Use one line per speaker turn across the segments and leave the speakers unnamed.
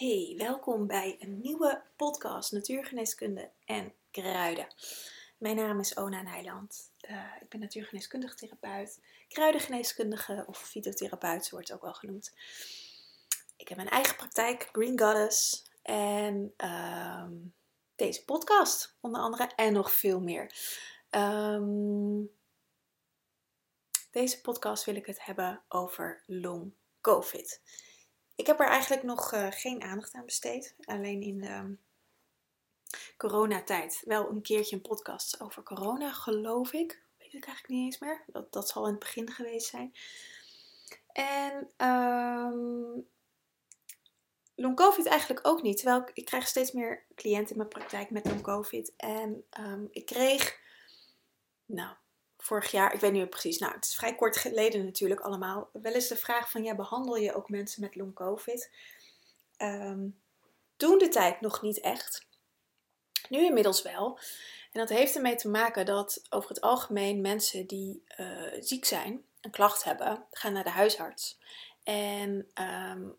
Hey, welkom bij een nieuwe podcast Natuurgeneeskunde en Kruiden. Mijn naam is Ona Nijland. Uh, ik ben natuurgeneeskundig therapeut, kruidengeneeskundige of fytotherapeut, wordt het ook wel genoemd. Ik heb mijn eigen praktijk, Green Goddess, en uh, deze podcast onder andere en nog veel meer. Um, deze podcast wil ik het hebben over long COVID. Ik heb er eigenlijk nog uh, geen aandacht aan besteed. Alleen in de um, coronatijd wel een keertje een podcast over corona, geloof ik. Weet ik eigenlijk niet eens meer. Dat, dat zal in het begin geweest zijn. En um, long covid eigenlijk ook niet. Terwijl ik, krijg steeds meer cliënten in mijn praktijk met long covid. En um, ik kreeg, nou, vorig jaar, ik weet meer precies, nou het is vrij kort geleden natuurlijk allemaal, wel eens de vraag van ja, behandel je ook mensen met long covid? Um, toen de tijd nog niet echt. Nu inmiddels wel. En dat heeft ermee te maken dat over het algemeen mensen die uh, ziek zijn, een klacht hebben, gaan naar de huisarts. En um,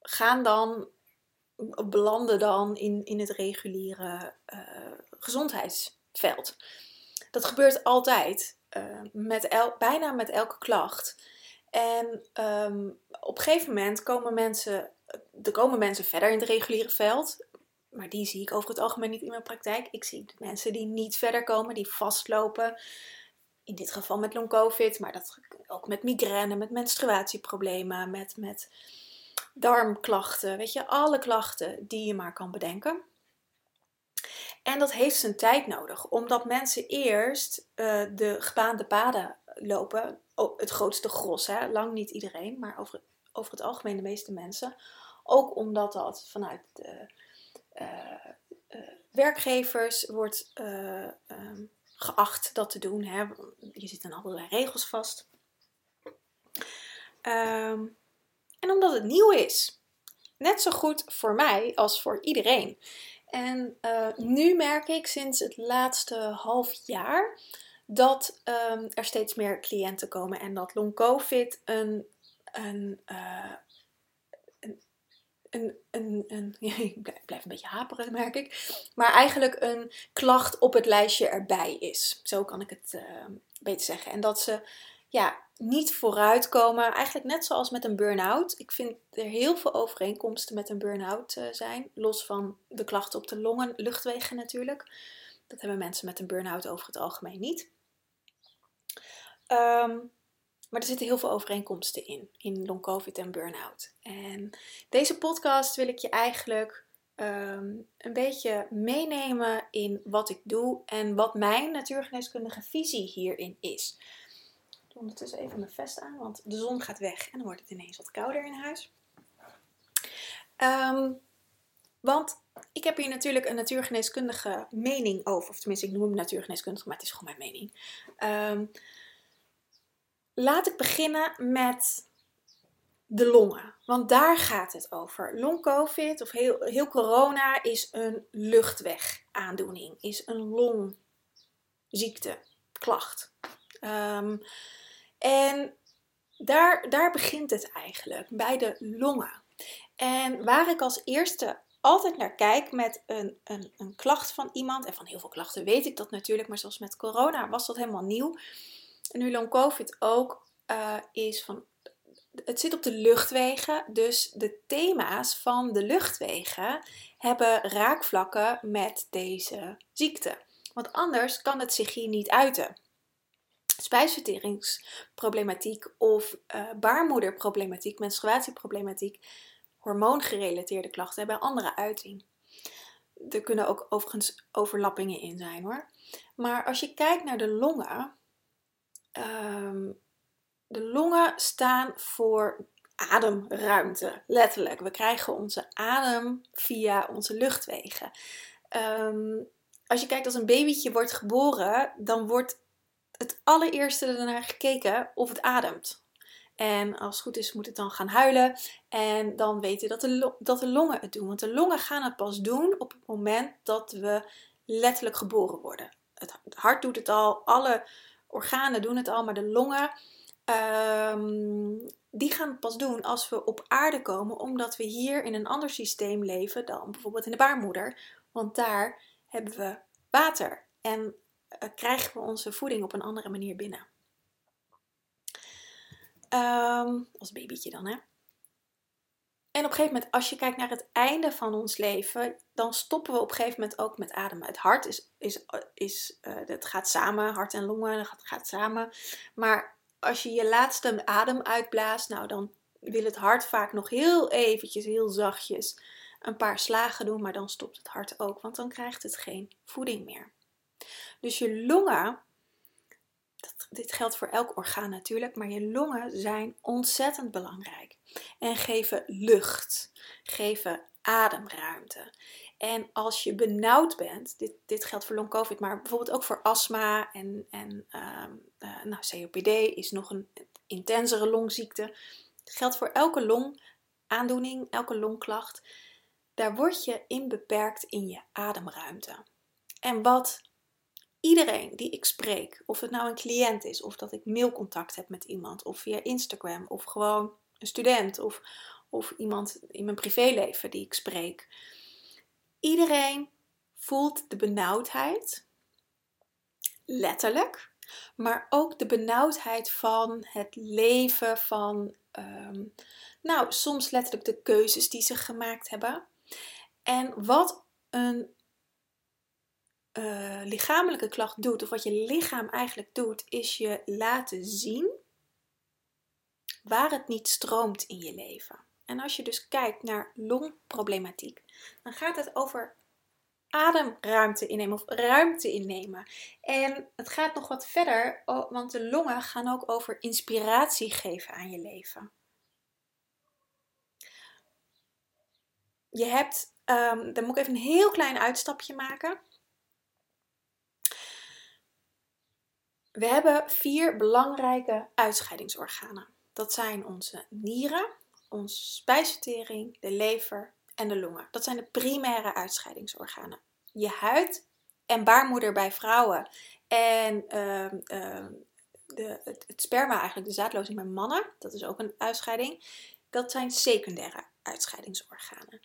gaan dan, belanden dan in, in het reguliere uh, gezondheidsveld. Dat gebeurt altijd, uh, met bijna met elke klacht. En um, op een gegeven moment komen mensen, er komen mensen verder in het reguliere veld. Maar die zie ik over het algemeen niet in mijn praktijk. Ik zie mensen die niet verder komen, die vastlopen. In dit geval met long covid, maar dat ook met migraine, met menstruatieproblemen, met, met darmklachten. Weet je, alle klachten die je maar kan bedenken. En dat heeft zijn tijd nodig, omdat mensen eerst uh, de gebaande paden lopen. Oh, het grootste gros, hè? lang niet iedereen, maar over, over het algemeen de meeste mensen. Ook omdat dat vanuit de uh, uh, werkgevers wordt um, geacht dat te doen. Hè? Je zit aan allerlei regels vast. Um, en omdat het nieuw is. Net zo goed voor mij als voor iedereen. En uh, nu merk ik sinds het laatste half jaar dat um, er steeds meer cliënten komen en dat long COVID een, een, uh, een, een, ik blijf een beetje haperen, merk ik. Maar eigenlijk een klacht op het lijstje erbij is. Zo kan ik het uh, beter zeggen. En dat ze ja, niet vooruitkomen. Eigenlijk net zoals met een burn-out. Ik vind er heel veel overeenkomsten met een burn-out uh, zijn. Los van de klachten op de longen, luchtwegen natuurlijk. Dat hebben mensen met een burn-out over het algemeen niet. Um, maar er zitten heel veel overeenkomsten in, in long covid en burn-out. En deze podcast wil ik je eigenlijk um, een beetje meenemen in wat ik doe en wat mijn natuurgeneeskundige visie hierin is ondertussen even mijn vest aan, want de zon gaat weg en dan wordt het ineens wat kouder in huis. Um, want ik heb hier natuurlijk een natuurgeneeskundige mening over. Of tenminste, ik noem hem natuurgeneeskundig, maar het is gewoon mijn mening. Um, laat ik beginnen met de longen. Want daar gaat het over. Long COVID of heel, heel corona is een luchtwegaandoening. Is een longziekte, klacht. Um, en daar, daar begint het eigenlijk, bij de longen. En waar ik als eerste altijd naar kijk met een, een, een klacht van iemand, en van heel veel klachten weet ik dat natuurlijk, maar zoals met corona was dat helemaal nieuw. En nu long covid ook, uh, is van het zit op de luchtwegen, dus de thema's van de luchtwegen hebben raakvlakken met deze ziekte. Want anders kan het zich hier niet uiten spijsverteringsproblematiek of uh, baarmoederproblematiek, menstruatieproblematiek, hormoongerelateerde klachten hebben andere uiting. Er kunnen ook overigens overlappingen in zijn hoor. Maar als je kijkt naar de longen, um, de longen staan voor ademruimte, letterlijk. We krijgen onze adem via onze luchtwegen. Um, als je kijkt als een babytje wordt geboren, dan wordt het allereerste ernaar gekeken of het ademt. En als het goed is, moet het dan gaan huilen. En dan weten dat de, dat de longen het doen. Want de longen gaan het pas doen op het moment dat we letterlijk geboren worden. Het hart doet het al, alle organen doen het al, maar de longen, um, die gaan het pas doen als we op aarde komen, omdat we hier in een ander systeem leven dan bijvoorbeeld in de baarmoeder. Want daar hebben we water en krijgen we onze voeding op een andere manier binnen. Um, als babytje dan, hè. En op een gegeven moment, als je kijkt naar het einde van ons leven, dan stoppen we op een gegeven moment ook met ademen. Het hart is, is, is uh, gaat samen, hart en longen, dat gaat, gaat samen. Maar als je je laatste adem uitblaast, nou dan wil het hart vaak nog heel eventjes, heel zachtjes, een paar slagen doen, maar dan stopt het hart ook, want dan krijgt het geen voeding meer. Dus je longen, dat, dit geldt voor elk orgaan natuurlijk, maar je longen zijn ontzettend belangrijk en geven lucht, geven ademruimte. En als je benauwd bent, dit, dit geldt voor long covid, maar bijvoorbeeld ook voor astma en, en uh, uh, nou, COPD is nog een intensere longziekte. Geldt voor elke longaandoening, elke longklacht. Daar word je in beperkt in je ademruimte. En wat iedereen die ik spreek, of het nou een cliënt is, of dat ik mailcontact heb met iemand, of via Instagram, of gewoon een student, of, of iemand in mijn privéleven die ik spreek. Iedereen voelt de benauwdheid, letterlijk, maar ook de benauwdheid van het leven, van, um, nou, soms letterlijk de keuzes die ze gemaakt hebben. En wat een uh, lichamelijke klacht doet, of wat je lichaam eigenlijk doet, is je laten zien waar het niet stroomt in je leven. En als je dus kijkt naar longproblematiek, dan gaat het over ademruimte innemen of ruimte innemen. En het gaat nog wat verder, want de longen gaan ook over inspiratie geven aan je leven. Je hebt, um, dan moet ik even een heel klein uitstapje maken. We hebben vier belangrijke uitscheidingsorganen. Dat zijn onze nieren, onze spijsvertering, de lever en de longen. Dat zijn de primaire uitscheidingsorganen. Je huid en baarmoeder bij vrouwen en uh, uh, de, het, sperma, eigenlijk de zaadlozing bij mannen, dat is ook een uitscheiding. Dat zijn secundaire uitscheidingsorganen.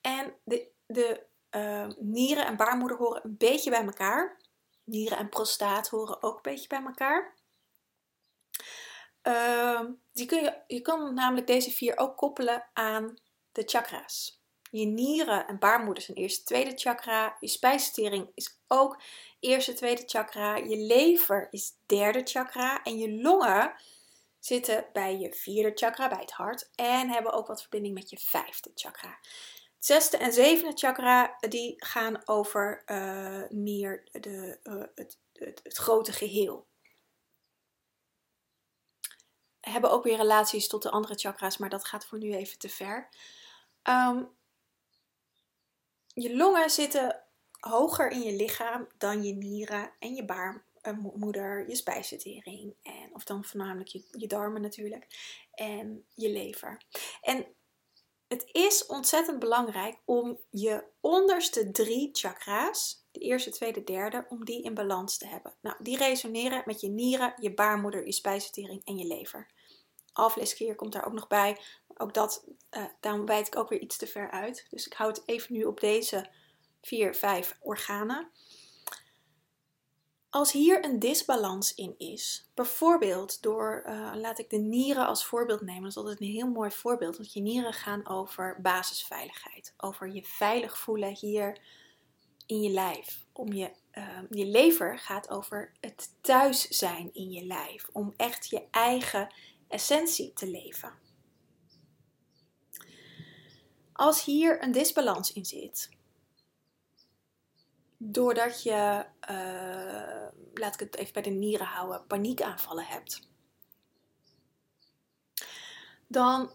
En de, de uh, nieren en baarmoeder horen een beetje bij elkaar. Nieren en prostaat horen ook een beetje bij elkaar. Ehm, die kun je, je kan namelijk deze vier ook koppelen aan de chakra's. Je nieren en baarmoeder zijn eerste, tweede chakra. Je spijsvertering is ook eerste, tweede chakra. Je lever is derde chakra. En je longen zitten bij je vierde chakra, bij het hart. En hebben ook wat verbinding met je vijfde chakra. Zesde en zevende chakra die gaan over uh, meer de, uh, het, het, grote geheel hebben ook weer relaties tot de andere chakra's, maar dat gaat voor nu even te ver. Um, je longen zitten hoger in je lichaam dan je nieren en je baarmoeder, je spijsvertering en of dan voornamelijk je, je darmen natuurlijk en je lever. En het is ontzettend belangrijk om je onderste drie chakra's, de eerste, tweede, derde, om die in balans te hebben. Nou, die resoneren met je nieren, je baarmoeder, je spijsvertering en je lever. Alvleesklier komt daar ook nog bij. Ook dat, uh, daarom wijd ik ook weer iets te ver uit. Dus ik houd even nu op deze vier, vijf organen. Als hier een disbalans in is, bijvoorbeeld door, uh, laat ik de nieren als voorbeeld nemen, dat is altijd een heel mooi voorbeeld, want je nieren gaan over basisveiligheid, over je veilig voelen hier in je lijf. Om je, uh, je lever gaat over het thuis zijn in je lijf, om echt je eigen essentie te leven. Als hier een disbalans in zit, doordat je, uh, laat ik het even bij de nieren houden, paniekaanvallen hebt, dan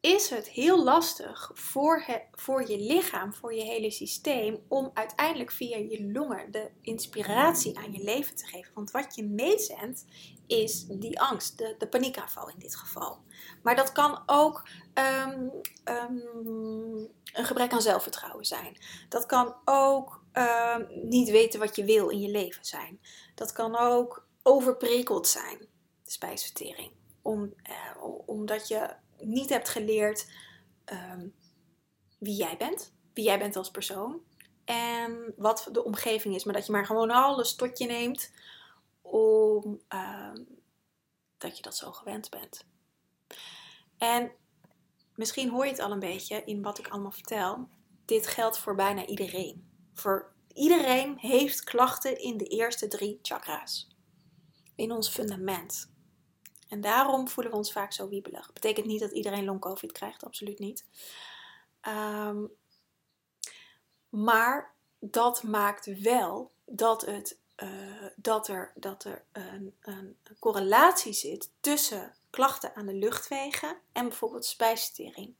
is het heel lastig voor, voor je lichaam, voor je hele systeem, om uiteindelijk via je longen de inspiratie aan je leven te geven. Want wat je meezendt is die angst, de, de paniekaanval in dit geval. Maar dat kan ook um, um, een gebrek aan zelfvertrouwen zijn. Dat kan ook um, niet weten wat je wil in je leven zijn. Dat kan ook overprikkeld zijn, de spijsvertering. om, omdat je niet hebt geleerd ehm, wie jij bent, wie jij bent als persoon en wat de omgeving is, maar dat je maar gewoon alles tot je neemt om ehm, dat je dat zo gewend bent. En misschien hoor je het al een beetje in wat ik allemaal vertel. Dit geldt voor bijna iedereen. Voor iedereen heeft klachten in de eerste drie chakra's. In ons fundament. En daarom voelen we ons vaak zo wiebelig. Betekent niet dat iedereen long covid krijgt, absoluut niet. Ehm, maar dat maakt wel dat, het, uh, dat er, dat er een, een, correlatie zit tussen klachten aan de luchtwegen en bijvoorbeeld spijsvertering.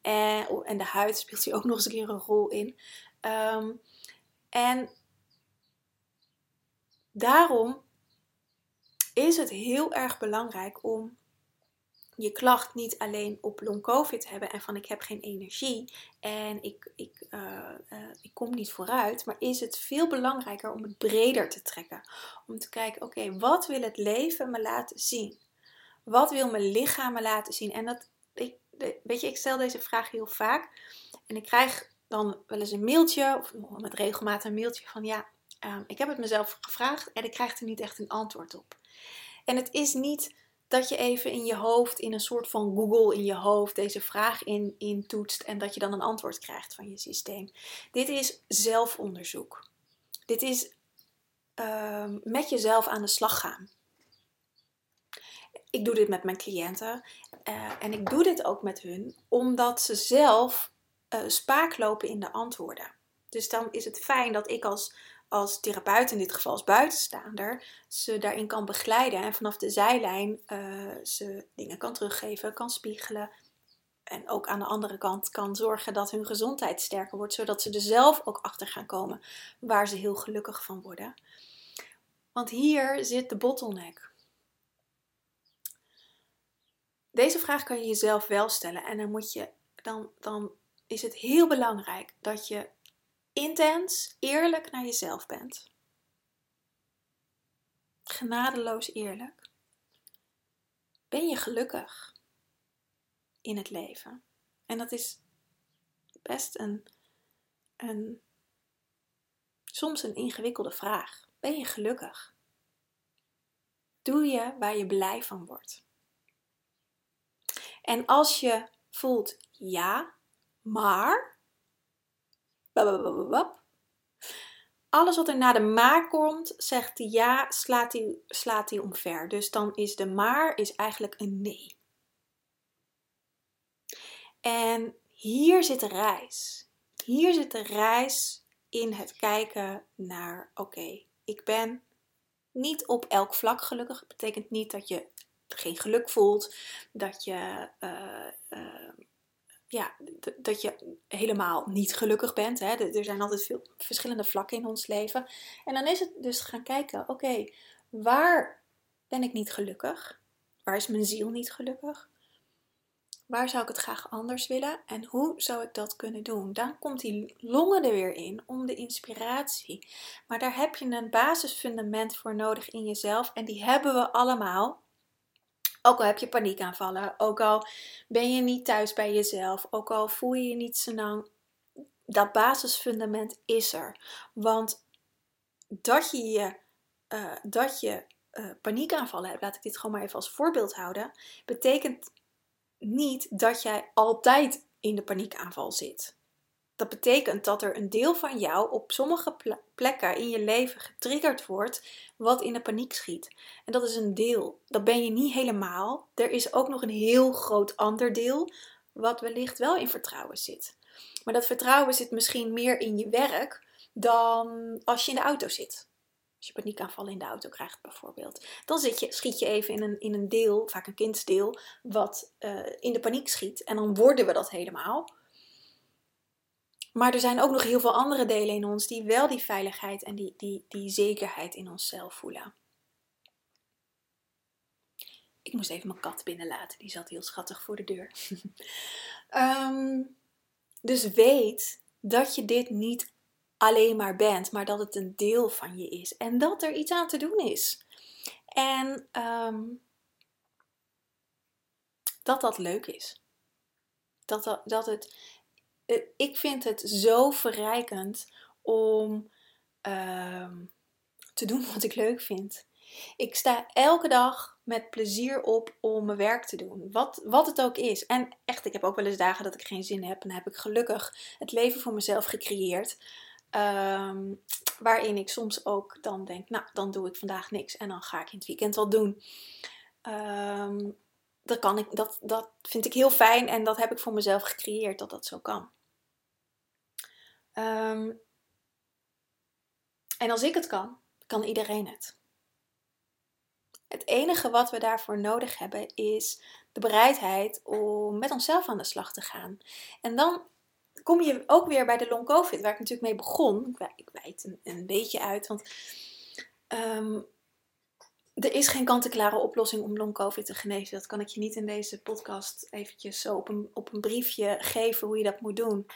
En, oh, en de huid speelt hier ook nog eens een keer een rol in. Um, en daarom is het heel erg belangrijk om je klacht niet alleen op long covid hebben en van ik heb geen energie en ik, ik, uh, uh, ik kom niet vooruit, maar is het veel belangrijker om het breder te trekken. Om te kijken, oké, wat wil het leven me laten zien? Wat wil mijn lichaam me laten zien? En dat, ik, weet je, ik stel deze vraag heel vaak en ik krijg dan wel eens een mailtje of met regelmatig een mailtje van ja, uh, ik heb het mezelf gevraagd en ik krijg er niet echt een antwoord op. En het is niet dat je even in je hoofd, in een soort van Google in je hoofd, deze vraag in, in toetst en dat je dan een antwoord krijgt van je systeem. Dit is zelfonderzoek. Dit is uh, met jezelf aan de slag gaan. Ik doe dit met mijn cliënten uh, en ik doe dit ook met hun omdat ze zelf uh, spaak lopen in de antwoorden. Dus dan is het fijn dat ik als als therapeut, in dit geval als buitenstaander, ze daarin kan begeleiden en vanaf de zijlijn uh, ze dingen kan teruggeven, kan spiegelen. En ook aan de andere kant kan zorgen dat hun gezondheid sterker wordt, zodat ze er zelf ook achter gaan komen waar ze heel gelukkig van worden. Want hier zit de bottleneck. Deze vraag kan je jezelf wel stellen en dan moet je dan, dan is het heel belangrijk dat je intens eerlijk naar jezelf bent. Genadeloos eerlijk. Ben je gelukkig in het leven? En dat is best een, een soms een ingewikkelde vraag. Ben je gelukkig? Doe je waar je blij van wordt? En als je voelt ja, maar alles wat er na de maar komt, zegt hij ja, slaat hij, slaat omver. Dus dan is de maar is eigenlijk een nee. En hier zit de reis. Hier zit de reis in het kijken naar, oké, ik ben niet op elk vlak gelukkig. Dat betekent niet dat je geen geluk voelt, dat je uh, uh, ja, dat je helemaal niet gelukkig bent. Hè. Er zijn altijd veel verschillende vlakken in ons leven. En dan is het dus gaan kijken, oké, waar ben ik niet gelukkig? Waar is mijn ziel niet gelukkig? Waar zou ik het graag anders willen? En hoe zou ik dat kunnen doen? Dan komt die longen er weer in om de inspiratie. Maar daar heb je een basisfundament voor nodig in jezelf. En die hebben we allemaal. Ook al heb je paniekaanvallen, ook al ben je niet thuis bij jezelf, ook al voel je je niet zo lang, dat basisfundament is er. Want dat je, uh, dat je uh, paniekaanvallen hebt, laat ik dit gewoon maar even als voorbeeld houden, betekent niet dat jij altijd in de paniekaanval zit. Dat betekent dat er een deel van jou op sommige plekken in je leven getriggerd wordt wat in de paniek schiet. En dat is een deel. Dat ben je niet helemaal. Er is ook nog een heel groot ander deel wat wellicht wel in vertrouwen zit. Maar dat vertrouwen zit misschien meer in je werk dan als je in de auto zit. Als je paniekaanvallen in de auto krijgt bijvoorbeeld. Dan zit je, schiet je even in een, in een deel, vaak een kindsdeel, wat uh, in de paniek schiet. En dan worden we dat helemaal. Maar er zijn ook nog heel veel andere delen in ons die wel die veiligheid en die, die, die zekerheid in onszelf voelen. Ik moest even mijn kat binnenlaten, die zat heel schattig voor de deur. um, dus weet dat je dit niet alleen maar bent, maar dat het een deel van je is en dat er iets aan te doen is. En um, dat dat leuk is. Dat, dat, dat het, ik vind het zo verrijkend om ehm, te doen wat ik leuk vind. Ik sta elke dag met plezier op om mijn werk te doen. Wat, wat het ook is. En echt, ik heb ook wel eens dagen dat ik geen zin heb. En dan heb ik gelukkig het leven voor mezelf gecreëerd. Ehm, waarin ik soms ook dan denk, nou, dan doe ik vandaag niks. En dan ga ik in het weekend wel doen. Ehm, dat, kan ik, dat, dat vind ik heel fijn en dat heb ik voor mezelf gecreëerd dat dat zo kan. Ehm, en als ik het kan, kan iedereen het. Het enige wat we daarvoor nodig hebben is de bereidheid om met onszelf aan de slag te gaan. En dan kom je ook weer bij de long covid, waar ik natuurlijk mee begon. Ik wijd een, een beetje uit, want ehm, er is geen kant-en-klare oplossing om long covid te genezen. Dat kan ik je niet in deze podcast eventjes zo op een, op een briefje geven hoe je dat moet doen.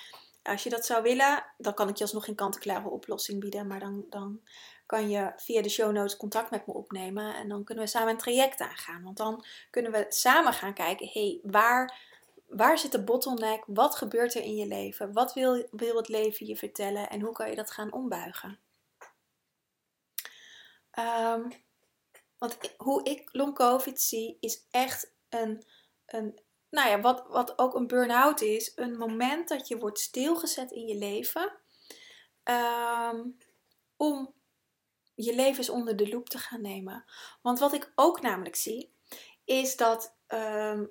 Als je dat zou willen, dan kan ik je alsnog geen kant-en-klare oplossing bieden. Maar dan, dan kan je via de show notes contact met me opnemen. En dan kunnen we samen een traject aangaan. Want dan kunnen we samen gaan kijken, hey, waar, waar zit de bottleneck? Wat gebeurt er in je leven? Wat wil, wil het leven je vertellen? En hoe kan je dat gaan ombuigen? Um, want hoe ik long covid zie, is echt een, een nou ja, wat, wat ook een burn-out is, een moment dat je wordt stilgezet in je leven. Um, om je leven eens onder de loep te gaan nemen. Want wat ik ook namelijk zie, is dat um,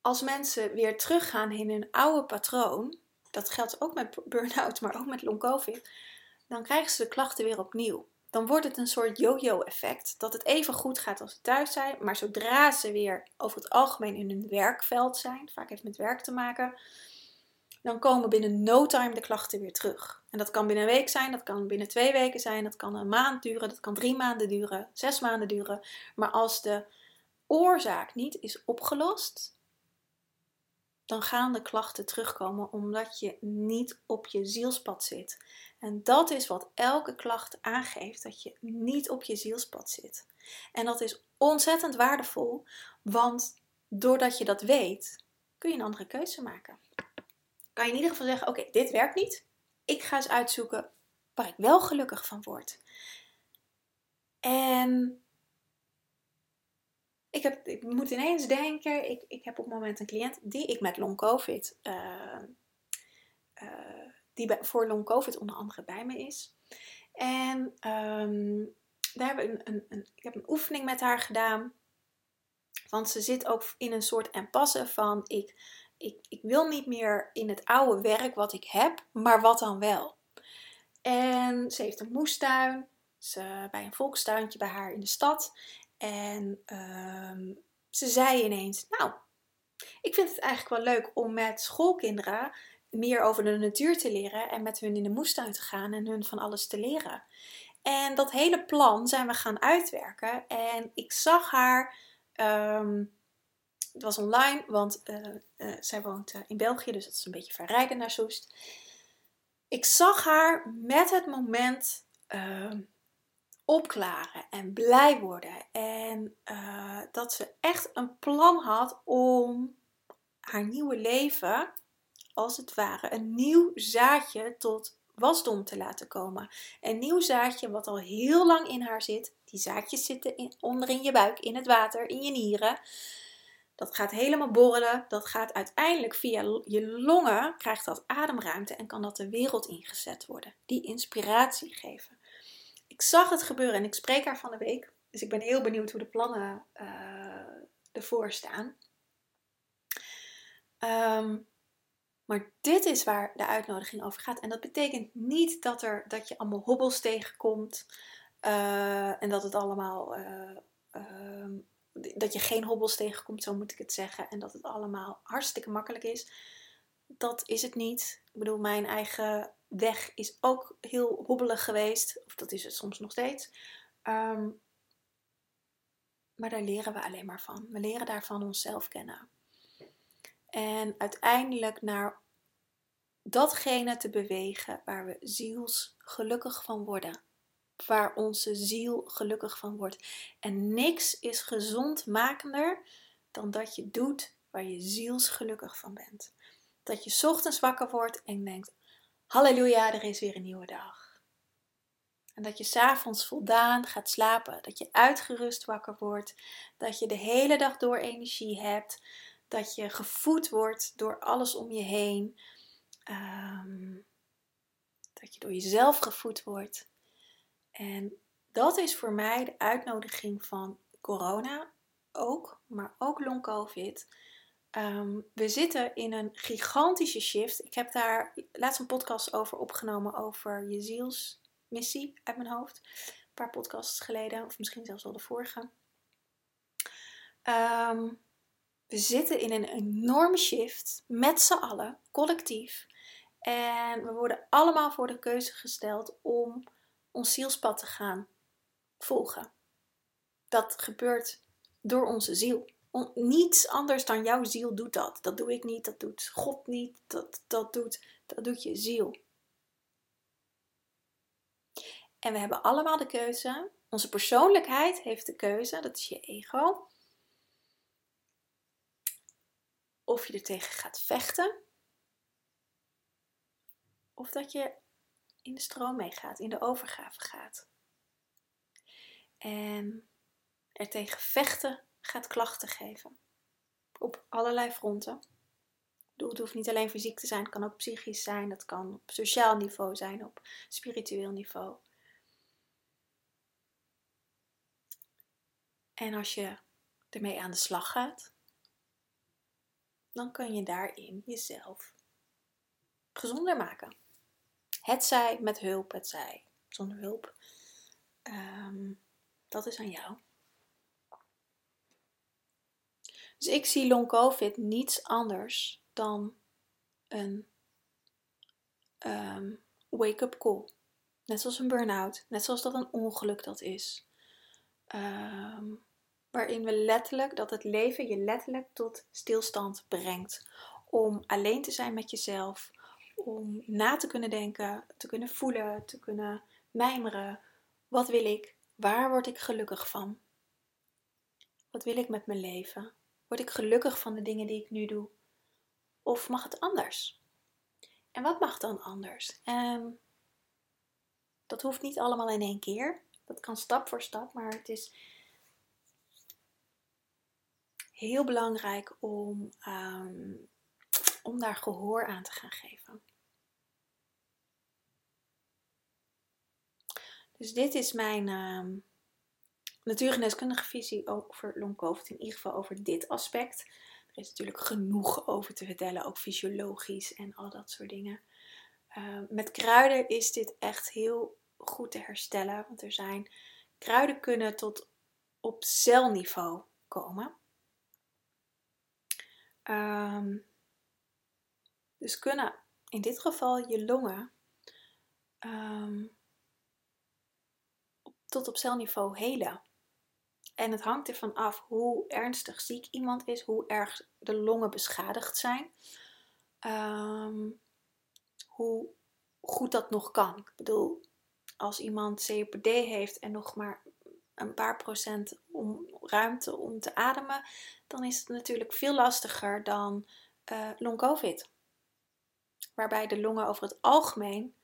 als mensen weer teruggaan in hun oude patroon, dat geldt ook met burn-out, maar ook met long covid, dan krijgen ze de klachten weer opnieuw dan wordt het een soort yo-yo effect. Dat het even goed gaat als ze thuis zijn, maar zodra ze weer over het algemeen in hun werkveld zijn, vaak heeft met werk te maken, dan komen binnen no time de klachten weer terug. En dat kan binnen een week zijn, dat kan binnen twee weken zijn, dat kan een maand duren, dat kan drie maanden duren, zes maanden duren. Maar als de oorzaak niet is opgelost, dan gaan de klachten terugkomen omdat je niet op je zielspad zit. En dat is wat elke klacht aangeeft, dat je niet op je zielspad zit. En dat is ontzettend waardevol, want doordat je dat weet, kun je een andere keuze maken. Kan je in ieder geval zeggen: Oké, dit werkt niet. Ik ga eens uitzoeken waar ik wel gelukkig van word. En ik, heb, ik moet ineens denken: ik, ik heb op het moment een cliënt die ik met long COVID. Uh, die voor long COVID onder andere bij me is. En um, daar hebben een, een, ik heb een oefening met haar gedaan. Want ze zit ook in een soort impasse van ik, ik, ik wil niet meer in het oude werk wat ik heb, maar wat dan wel. En ze heeft een moestuin, ze, bij een volkstuintje bij haar in de stad. En um, ze zei ineens, nou, ik vind het eigenlijk wel leuk om met schoolkinderen meer over de natuur te leren en met hun in de moestuin te gaan en hun van alles te leren. En dat hele plan zijn we gaan uitwerken. En ik zag haar. Um, het was online, want uh, uh, zij woont uh, in België, dus dat is een beetje verrijden naar Soest. Ik zag haar met het moment ehm, opklaren en blij worden. En dat ze echt een plan had om haar nieuwe leven als het ware een nieuw zaadje tot wasdom te laten komen. Een nieuw zaadje wat al heel lang in haar zit. Die zaadjes zitten in, onder in je buik, in het water, in je nieren. Dat gaat helemaal borrelen. Dat gaat uiteindelijk via je longen, krijgt dat ademruimte en kan dat de wereld ingezet worden. Die inspiratie geven. Ik zag het gebeuren en ik spreek haar van de week. Dus ik ben heel benieuwd hoe de plannen uh, ervoor staan. Um, maar dit is waar de uitnodiging over gaat. En dat betekent niet dat, er, dat je allemaal hobbels tegenkomt. Uh, en dat het allemaal. Uh, uh, dat je geen hobbels tegenkomt, zo moet ik het zeggen. En dat het allemaal hartstikke makkelijk is. Dat is het niet. Ik bedoel, mijn eigen weg is ook heel hobbelig geweest. Dat is het soms nog steeds. Um, maar daar leren we alleen maar van. We leren daarvan onszelf kennen. En uiteindelijk naar datgene te bewegen waar we ziels gelukkig van worden. Waar onze ziel gelukkig van wordt. En niks is gezondmakender dan dat je doet waar je zielsgelukkig van bent. Dat je ochtends wakker wordt en denkt: Halleluja, er is weer een nieuwe dag. En dat je s'avonds voldaan gaat slapen. Dat je uitgerust wakker wordt. Dat je de hele dag door energie hebt. Dat je gevoed wordt door alles om je heen. Ehm, dat je door jezelf gevoed wordt. En dat is voor mij de uitnodiging van corona ook, maar ook long covid. Ehm, we zitten in een gigantische shift. Ik heb daar laatst een podcast over opgenomen over je zielsmissie uit mijn hoofd. Een paar podcasts geleden, of misschien zelfs wel de vorige. Ehm, we zitten in een enorme shift met z'n allen, collectief. En we worden allemaal voor de keuze gesteld om ons zielspad te gaan volgen. Dat gebeurt door onze ziel. Niets anders dan jouw ziel doet dat. Dat doe ik niet, dat doet God niet, dat, dat, doet, dat doet je ziel. En we hebben allemaal de keuze. Onze persoonlijkheid heeft de keuze, dat is je ego. Of je er tegen gaat vechten. Of dat je in de stroom meegaat, in de overgave gaat. En er tegen vechten gaat klachten geven. Op allerlei fronten. Het hoeft niet alleen fysiek te zijn, het kan ook psychisch zijn, dat kan op sociaal niveau zijn, op spiritueel niveau. En als je ermee aan de slag gaat, dan kun je daarin jezelf gezonder maken. Het zij met hulp, het zij zonder hulp. Ehm, dat is aan jou. Dus ik zie long covid niets anders dan een um, wake-up call. Net zoals een burn-out, net zoals dat een ongeluk dat is. Ehm, waarin we letterlijk, dat het leven je letterlijk tot stilstand brengt. Om alleen te zijn met jezelf, om na te kunnen denken, te kunnen voelen, te kunnen mijmeren. Wat wil ik? Waar word ik gelukkig van? Wat wil ik met mijn leven? Word ik gelukkig van de dingen die ik nu doe? Of mag het anders? En wat mag dan anders? En dat hoeft niet allemaal in één keer. Dat kan stap voor stap, maar het is heel belangrijk om, ehm, om daar gehoor aan te gaan geven. Dus dit is mijn uh, natuurgeneeskundige visie over long in ieder geval over dit aspect. Er is natuurlijk genoeg over te vertellen, ook fysiologisch en al dat soort dingen. Ehm, met kruiden is dit echt heel goed te herstellen, want er zijn kruiden kunnen tot op celniveau komen. Um, dus kunnen in dit geval je longen um, tot op celniveau helen. En het hangt ervan af hoe ernstig ziek iemand is, hoe erg de longen beschadigd zijn, ehm, hoe goed dat nog kan. Ik bedoel, als iemand COPD heeft en nog maar een paar procent om, ruimte om te ademen, dan is het natuurlijk veel lastiger dan uh, long-covid. Waarbij de longen over het algemeen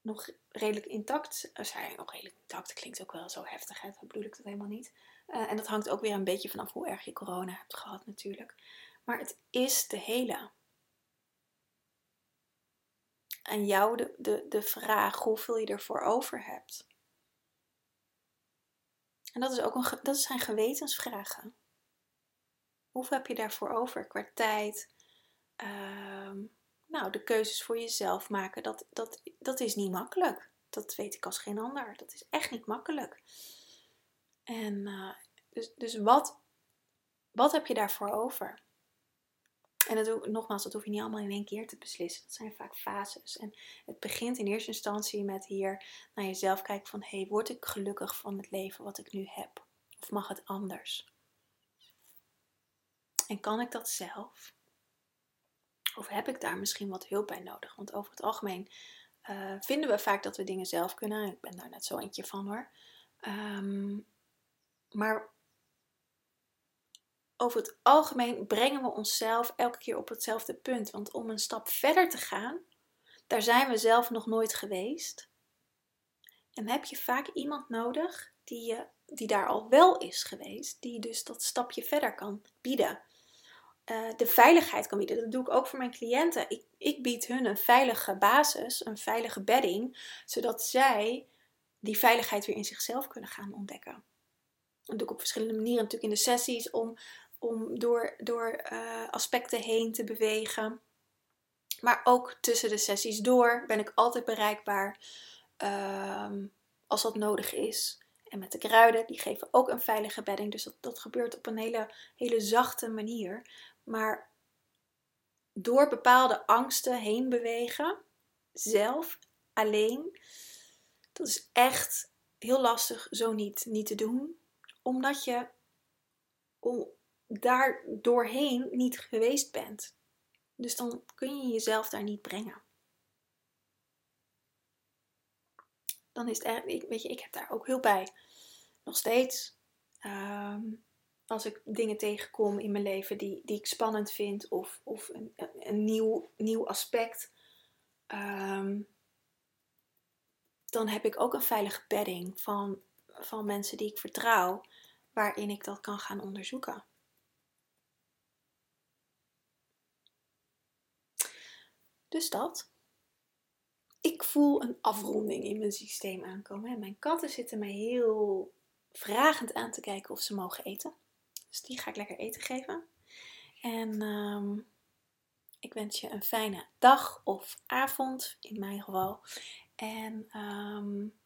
nog redelijk intact zijn. Nog redelijk intact klinkt ook wel zo heftig, hè? dat bedoel ik dat helemaal niet. Uh, en dat hangt ook weer een beetje vanaf hoe erg je corona hebt gehad natuurlijk. Maar het is de hele. En jou de, de, de vraag hoeveel je ervoor over hebt. En dat, is ook een, dat zijn gewetensvragen. Hoeveel heb je daarvoor over qua tijd? Uh, nou, de keuzes voor jezelf maken, dat, dat, dat is niet makkelijk. Dat weet ik als geen ander. Dat is echt niet makkelijk. En uh, dus, dus wat, wat heb je daarvoor over? En dat, nogmaals, dat hoef je niet allemaal in één keer te beslissen. Dat zijn vaak fases. En het begint in eerste instantie met hier naar jezelf kijken van... Hé, hey, word ik gelukkig van het leven wat ik nu heb? Of mag het anders? En kan ik dat zelf? Of heb ik daar misschien wat hulp bij nodig? Want over het algemeen uh, vinden we vaak dat we dingen zelf kunnen. Ik ben daar net zo eentje van hoor. Um, maar over het algemeen brengen we onszelf elke keer op hetzelfde punt. Want om een stap verder te gaan, daar zijn we zelf nog nooit geweest. En heb je vaak iemand nodig die, je, die daar al wel is geweest, die dus dat stapje verder kan bieden. Uh, de veiligheid kan bieden. Dat doe ik ook voor mijn cliënten. Ik, ik bied hun een veilige basis, een veilige bedding, zodat zij die veiligheid weer in zichzelf kunnen gaan ontdekken. Dat doe ik op verschillende manieren natuurlijk in de sessies om, om door, door uh, aspecten heen te bewegen. Maar ook tussen de sessies door ben ik altijd bereikbaar um, als dat nodig is. En met de kruiden, die geven ook een veilige bedding. Dus dat, dat gebeurt op een hele, hele zachte manier. Maar door bepaalde angsten heen bewegen, zelf, alleen, dat is echt heel lastig zo niet, niet te doen. Omdat je daar doorheen niet geweest bent. Dus dan kun je jezelf daar niet brengen. Dan is het eigenlijk, weet je, ik heb daar ook heel bij. Nog steeds. Ehm, als ik dingen tegenkom in mijn leven die, die ik spannend vind of, of een, een nieuw, nieuw aspect, ehm, dan heb ik ook een veilige bedding van, van mensen die ik vertrouw, waarin ik dat kan gaan onderzoeken. Dus dat. Ik voel een afronding in mijn systeem aankomen. mijn katten zitten mij heel vragend aan te kijken of ze mogen eten. Dus die ga ik lekker eten geven. En um, ik wens je een fijne dag of avond, in mijn geval. En um,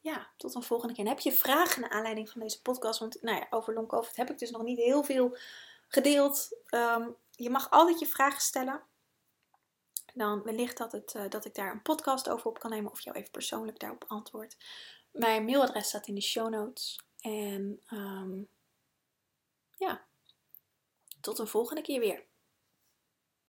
ja, tot een volgende keer. En heb je vragen naar aanleiding van deze podcast? Want nou ja, over long COVID heb ik dus nog niet heel veel gedeeld. Um, je mag altijd je vragen stellen. Dan wellicht dat, het, uh, dat ik daar een podcast over op kan nemen of jou even persoonlijk daarop antwoord. Mijn mailadres staat in de show notes. En um, ja, tot een volgende keer weer.